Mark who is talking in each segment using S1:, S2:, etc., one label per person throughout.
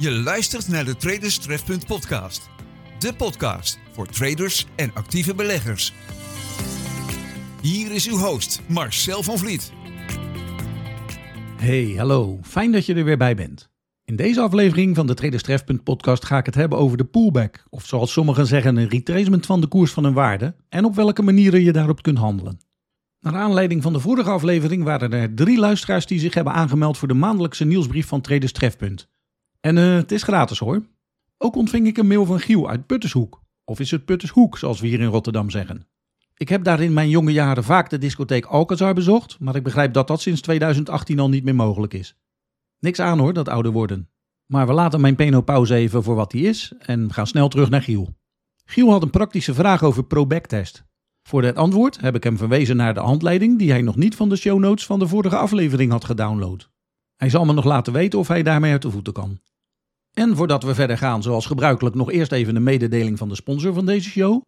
S1: Je luistert naar de Traders podcast. De podcast voor traders en actieve beleggers. Hier is uw host Marcel van Vliet.
S2: Hey, hallo. Fijn dat je er weer bij bent. In deze aflevering van de Traders podcast ga ik het hebben over de pullback, of zoals sommigen zeggen een retracement van de koers van een waarde en op welke manieren je daarop kunt handelen. Naar aanleiding van de vorige aflevering waren er drie luisteraars die zich hebben aangemeld voor de maandelijkse nieuwsbrief van Traders Trefpunt. En uh, het is gratis hoor. Ook ontving ik een mail van Giel uit Puttershoek. Of is het Puttershoek, zoals we hier in Rotterdam zeggen. Ik heb daar in mijn jonge jaren vaak de discotheek Alcazar bezocht, maar ik begrijp dat dat sinds 2018 al niet meer mogelijk is. Niks aan hoor, dat ouder worden. Maar we laten mijn penopauze even voor wat die is en gaan snel terug naar Giel. Giel had een praktische vraag over ProBacktest. Voor het antwoord heb ik hem verwezen naar de handleiding die hij nog niet van de show notes van de vorige aflevering had gedownload. Hij zal me nog laten weten of hij daarmee uit de voeten kan. En voordat we verder gaan, zoals gebruikelijk, nog eerst even een mededeling van de sponsor van deze show.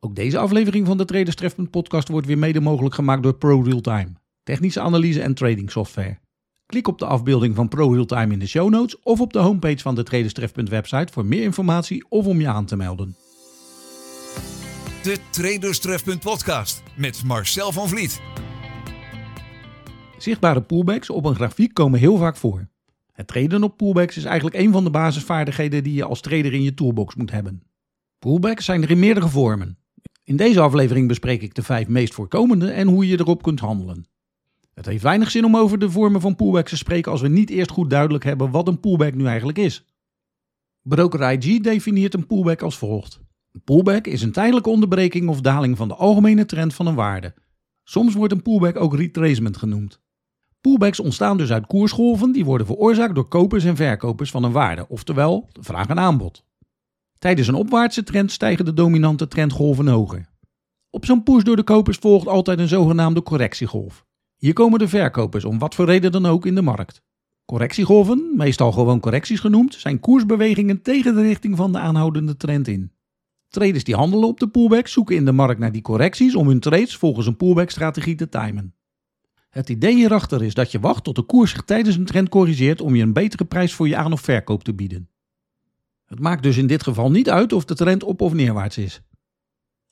S2: Ook deze aflevering van de Traders Trefpunt podcast wordt weer mede mogelijk gemaakt door ProRealTime, technische analyse en trading software. Klik op de afbeelding van ProRealTime in de show notes of op de homepage van de Traders Trefpunt website voor meer informatie of om je aan te melden.
S1: De Traders Trefpunt podcast met Marcel van Vliet.
S2: Zichtbare pullbacks op een grafiek komen heel vaak voor. Het traden op pullbacks is eigenlijk een van de basisvaardigheden die je als trader in je toolbox moet hebben. Pullbacks zijn er in meerdere vormen. In deze aflevering bespreek ik de vijf meest voorkomende en hoe je erop kunt handelen. Het heeft weinig zin om over de vormen van pullbacks te spreken als we niet eerst goed duidelijk hebben wat een pullback nu eigenlijk is. Broker IG definieert een pullback als volgt. Een pullback is een tijdelijke onderbreking of daling van de algemene trend van een waarde. Soms wordt een pullback ook retracement genoemd. Pullbacks ontstaan dus uit koersgolven die worden veroorzaakt door kopers en verkopers van een waarde, oftewel vraag en aanbod. Tijdens een opwaartse trend stijgen de dominante trendgolven hoger. Op zo'n push door de kopers volgt altijd een zogenaamde correctiegolf. Hier komen de verkopers om wat voor reden dan ook in de markt. Correctiegolven, meestal gewoon correcties genoemd, zijn koersbewegingen tegen de richting van de aanhoudende trend in. Traders die handelen op de pullback zoeken in de markt naar die correcties om hun trades volgens een pullback-strategie te timen. Het idee hierachter is dat je wacht tot de koers zich tijdens een trend corrigeert om je een betere prijs voor je aan- of verkoop te bieden. Het maakt dus in dit geval niet uit of de trend op- of neerwaarts is.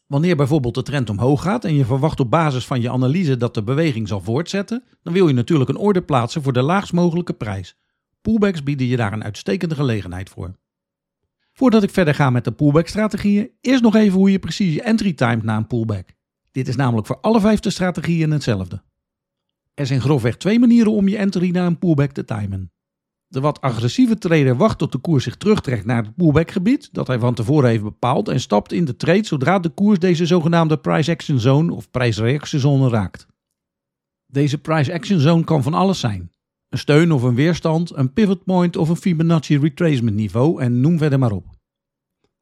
S2: Wanneer bijvoorbeeld de trend omhoog gaat en je verwacht op basis van je analyse dat de beweging zal voortzetten, dan wil je natuurlijk een order plaatsen voor de laagst mogelijke prijs. Pullbacks bieden je daar een uitstekende gelegenheid voor. Voordat ik verder ga met de pullback-strategieën, eerst nog even hoe je precies je entry timet na een pullback. Dit is namelijk voor alle vijfde strategieën hetzelfde. Er zijn grofweg twee manieren om je entry na een pullback te timen. De wat agressieve trader wacht tot de koers zich terugtrekt naar het pullbackgebied dat hij van tevoren heeft bepaald en stapt in de trade zodra de koers deze zogenaamde price action zone of prijsreactiezone raakt. Deze price action zone kan van alles zijn. Een steun of een weerstand, een pivot point of een Fibonacci retracement niveau en noem verder maar op.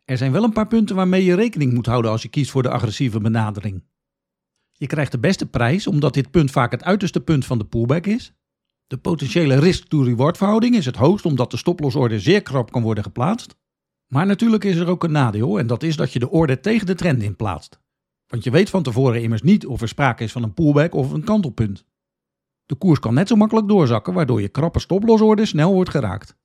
S2: Er zijn wel een paar punten waarmee je rekening moet houden als je kiest voor de agressieve benadering. Je krijgt de beste prijs omdat dit punt vaak het uiterste punt van de pullback is. De potentiële risk-to-reward verhouding is het hoogst omdat de stoplosorde zeer krap kan worden geplaatst. Maar natuurlijk is er ook een nadeel en dat is dat je de orde tegen de trend in plaatst. Want je weet van tevoren immers niet of er sprake is van een pullback of een kantelpunt. De koers kan net zo makkelijk doorzakken waardoor je krappe stoplosorde snel wordt geraakt.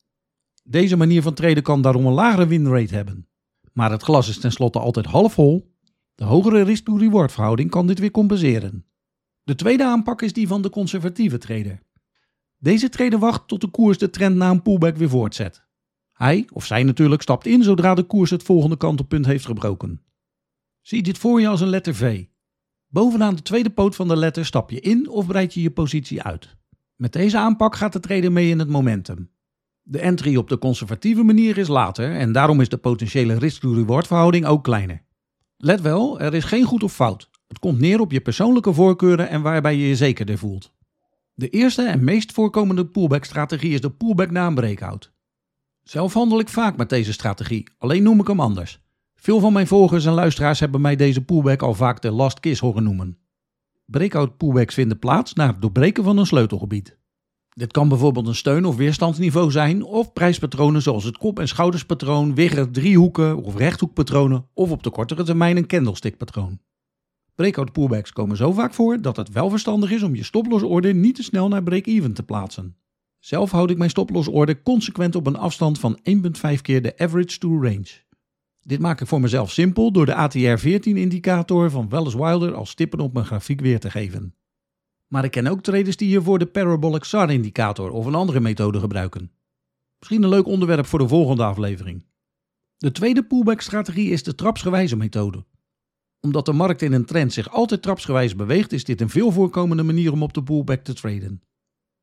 S2: Deze manier van traden kan daarom een lagere winrate hebben. Maar het glas is tenslotte altijd half vol de hogere risk-to-reward verhouding kan dit weer compenseren. De tweede aanpak is die van de conservatieve trader. Deze trader wacht tot de koers de trend na een pullback weer voortzet. Hij, of zij natuurlijk, stapt in zodra de koers het volgende kantelpunt heeft gebroken. Zie dit voor je als een letter V. Bovenaan de tweede poot van de letter stap je in of breid je je positie uit. Met deze aanpak gaat de trader mee in het momentum. De entry op de conservatieve manier is later en daarom is de potentiële risk-to-reward verhouding ook kleiner. Let wel, er is geen goed of fout. Het komt neer op je persoonlijke voorkeuren en waarbij je je zekerder voelt. De eerste en meest voorkomende pullback-strategie is de pullback na een breakout. Zelf handel ik vaak met deze strategie, alleen noem ik hem anders. Veel van mijn volgers en luisteraars hebben mij deze pullback al vaak de last kiss horen noemen. Breakout pullbacks vinden plaats na het doorbreken van een sleutelgebied. Dit kan bijvoorbeeld een steun- of weerstandsniveau zijn, of prijspatronen zoals het kop- en schouderspatroon, wigger, driehoeken of rechthoekpatronen, of op de kortere termijn een candlestickpatroon. Breakout pullbacks komen zo vaak voor dat het wel verstandig is om je stoplosorde niet te snel naar break-even te plaatsen. Zelf houd ik mijn stoplosorde consequent op een afstand van 1,5 keer de average to range. Dit maak ik voor mezelf simpel door de ATR14-indicator van Wallace Wilder als stippen op mijn grafiek weer te geven. Maar ik ken ook traders die hiervoor de Parabolic SAR-indicator of een andere methode gebruiken. Misschien een leuk onderwerp voor de volgende aflevering. De tweede pullback-strategie is de trapsgewijze methode. Omdat de markt in een trend zich altijd trapsgewijs beweegt, is dit een veel voorkomende manier om op de pullback te traden.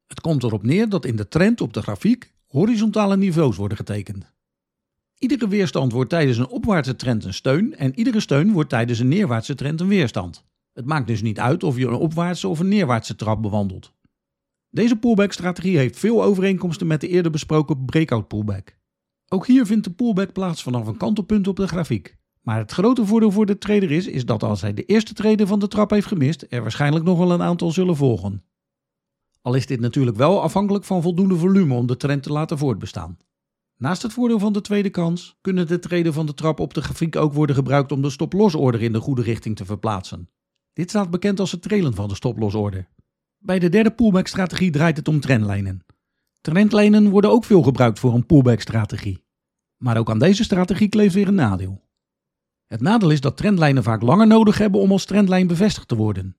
S2: Het komt erop neer dat in de trend op de grafiek horizontale niveaus worden getekend. Iedere weerstand wordt tijdens een opwaartse trend een steun en iedere steun wordt tijdens een neerwaartse trend een weerstand. Het maakt dus niet uit of je een opwaartse of een neerwaartse trap bewandelt. Deze pullback-strategie heeft veel overeenkomsten met de eerder besproken breakout pullback. Ook hier vindt de pullback plaats vanaf een kantelpunt op de grafiek. Maar het grote voordeel voor de trader is, is dat als hij de eerste treden van de trap heeft gemist, er waarschijnlijk nog wel een aantal zullen volgen. Al is dit natuurlijk wel afhankelijk van voldoende volume om de trend te laten voortbestaan. Naast het voordeel van de tweede kans, kunnen de treden van de trap op de grafiek ook worden gebruikt om de stop-loss-order in de goede richting te verplaatsen. Dit staat bekend als het trailen van de stop-loss-order. Bij de derde pullback-strategie draait het om trendlijnen. Trendlijnen worden ook veel gebruikt voor een pullback-strategie. Maar ook aan deze strategie kleeft weer een nadeel. Het nadeel is dat trendlijnen vaak langer nodig hebben om als trendlijn bevestigd te worden.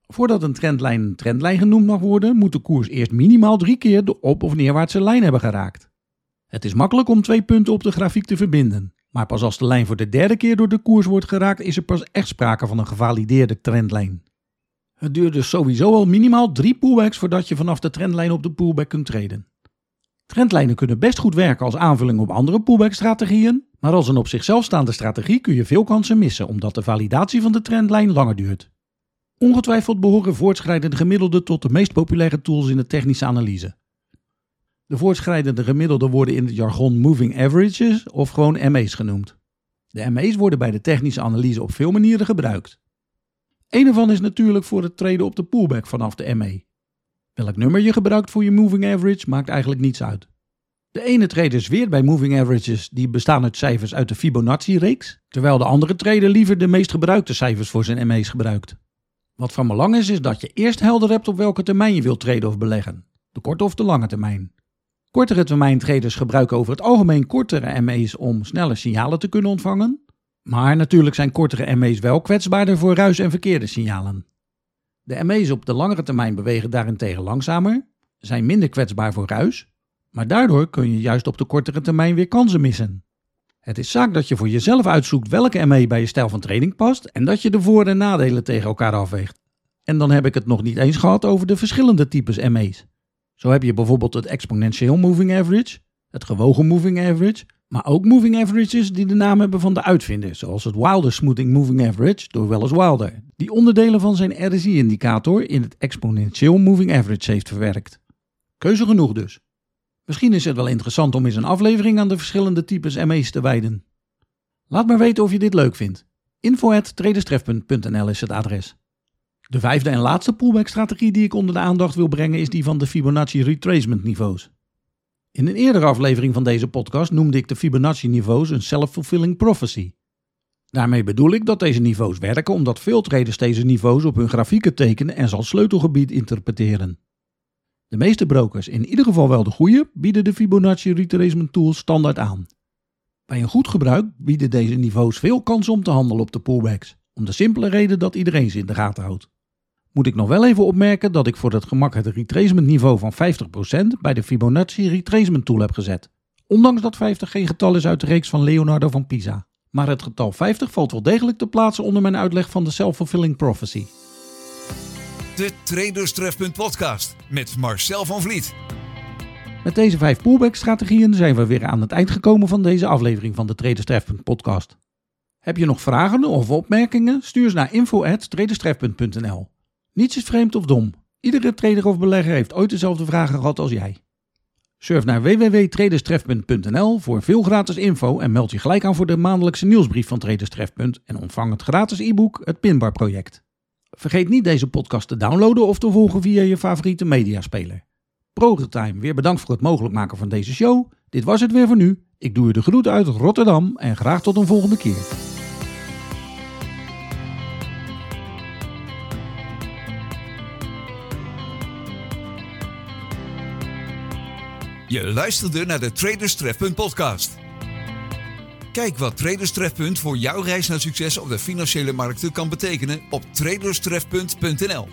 S2: Voordat een trendlijn een trendlijn genoemd mag worden, moet de koers eerst minimaal drie keer de op- of neerwaartse lijn hebben geraakt. Het is makkelijk om twee punten op de grafiek te verbinden, maar pas als de lijn voor de derde keer door de koers wordt geraakt, is er pas echt sprake van een gevalideerde trendlijn. Het duurt dus sowieso al minimaal drie pullbacks voordat je vanaf de trendlijn op de pullback kunt treden. Trendlijnen kunnen best goed werken als aanvulling op andere pullback-strategieën, maar als een op zichzelf staande strategie kun je veel kansen missen omdat de validatie van de trendlijn langer duurt. Ongetwijfeld behoren voortschrijdende gemiddelden tot de meest populaire tools in de technische analyse. De voortschrijdende gemiddelden worden in het jargon moving averages of gewoon ME's genoemd. De ME's worden bij de technische analyse op veel manieren gebruikt. Een ervan is natuurlijk voor het treden op de pullback vanaf de ME. Welk nummer je gebruikt voor je moving average maakt eigenlijk niets uit. De ene trader zweert bij moving averages die bestaan uit cijfers uit de Fibonacci-reeks, terwijl de andere trader liever de meest gebruikte cijfers voor zijn ME's gebruikt. Wat van belang is, is dat je eerst helder hebt op welke termijn je wilt traden of beleggen, de korte of de lange termijn. Kortere termijn traders gebruiken over het algemeen kortere ME's om snelle signalen te kunnen ontvangen, maar natuurlijk zijn kortere ME's wel kwetsbaarder voor ruis en verkeerde signalen. De ME's op de langere termijn bewegen daarentegen langzamer, zijn minder kwetsbaar voor ruis, maar daardoor kun je juist op de kortere termijn weer kansen missen. Het is zaak dat je voor jezelf uitzoekt welke ME bij je stijl van training past en dat je de voor- en nadelen tegen elkaar afweegt. En dan heb ik het nog niet eens gehad over de verschillende types ME's. Zo heb je bijvoorbeeld het exponentieel moving average, het gewogen moving average, maar ook moving averages die de naam hebben van de uitvinder, zoals het Wilder Smoothing Moving Average door Wallace Wilder, die onderdelen van zijn RSI-indicator in het exponentieel moving average heeft verwerkt. Keuze genoeg dus. Misschien is het wel interessant om eens een aflevering aan de verschillende types ME's te wijden. Laat maar weten of je dit leuk vindt. info@traderstref.nl is het adres. De vijfde en laatste pullback-strategie die ik onder de aandacht wil brengen is die van de Fibonacci retracement niveaus. In een eerdere aflevering van deze podcast noemde ik de Fibonacci-niveaus een self-fulfilling prophecy. Daarmee bedoel ik dat deze niveaus werken omdat veel traders deze niveaus op hun grafieken tekenen en als sleutelgebied interpreteren. De meeste brokers, in ieder geval wel de goede, bieden de Fibonacci retracement tool standaard aan. Bij een goed gebruik bieden deze niveaus veel kans om te handelen op de pullbacks, om de simpele reden dat iedereen ze in de gaten houdt. Moet ik nog wel even opmerken dat ik voor het gemak het retracement niveau van 50% bij de Fibonacci retracement tool heb gezet. Ondanks dat 50 geen getal is uit de reeks van Leonardo van Pisa. Maar het getal 50 valt wel degelijk te plaatsen onder mijn uitleg van de self-fulfilling prophecy.
S1: De Traderstrefpunt podcast met Marcel van Vliet.
S2: Met deze vijf pullback-strategieën zijn we weer aan het eind gekomen van deze aflevering van de Traderstrefpunt podcast. Heb je nog vragen of opmerkingen? Stuur ze naar info@traderstrefpunt.nl. Niets is vreemd of dom. Iedere trader of belegger heeft ooit dezelfde vragen gehad als jij. Surf naar www.traderstrefpunt.nl voor veel gratis info en meld je gelijk aan voor de maandelijkse nieuwsbrief van Traderstrefpunt en ontvang het gratis e-book Het Pinbar Project. Vergeet niet deze podcast te downloaden of te volgen via je favoriete mediaspeler. ProTime, weer bedankt voor het mogelijk maken van deze show. Dit was het weer voor nu. Ik doe je de groet uit Rotterdam en graag tot een volgende keer.
S1: Je luisterde naar de Traders Trefpunt podcast. Kijk wat Traders Trefpunt voor jouw reis naar succes op de financiële markten kan betekenen op traderstrefpunt.nl.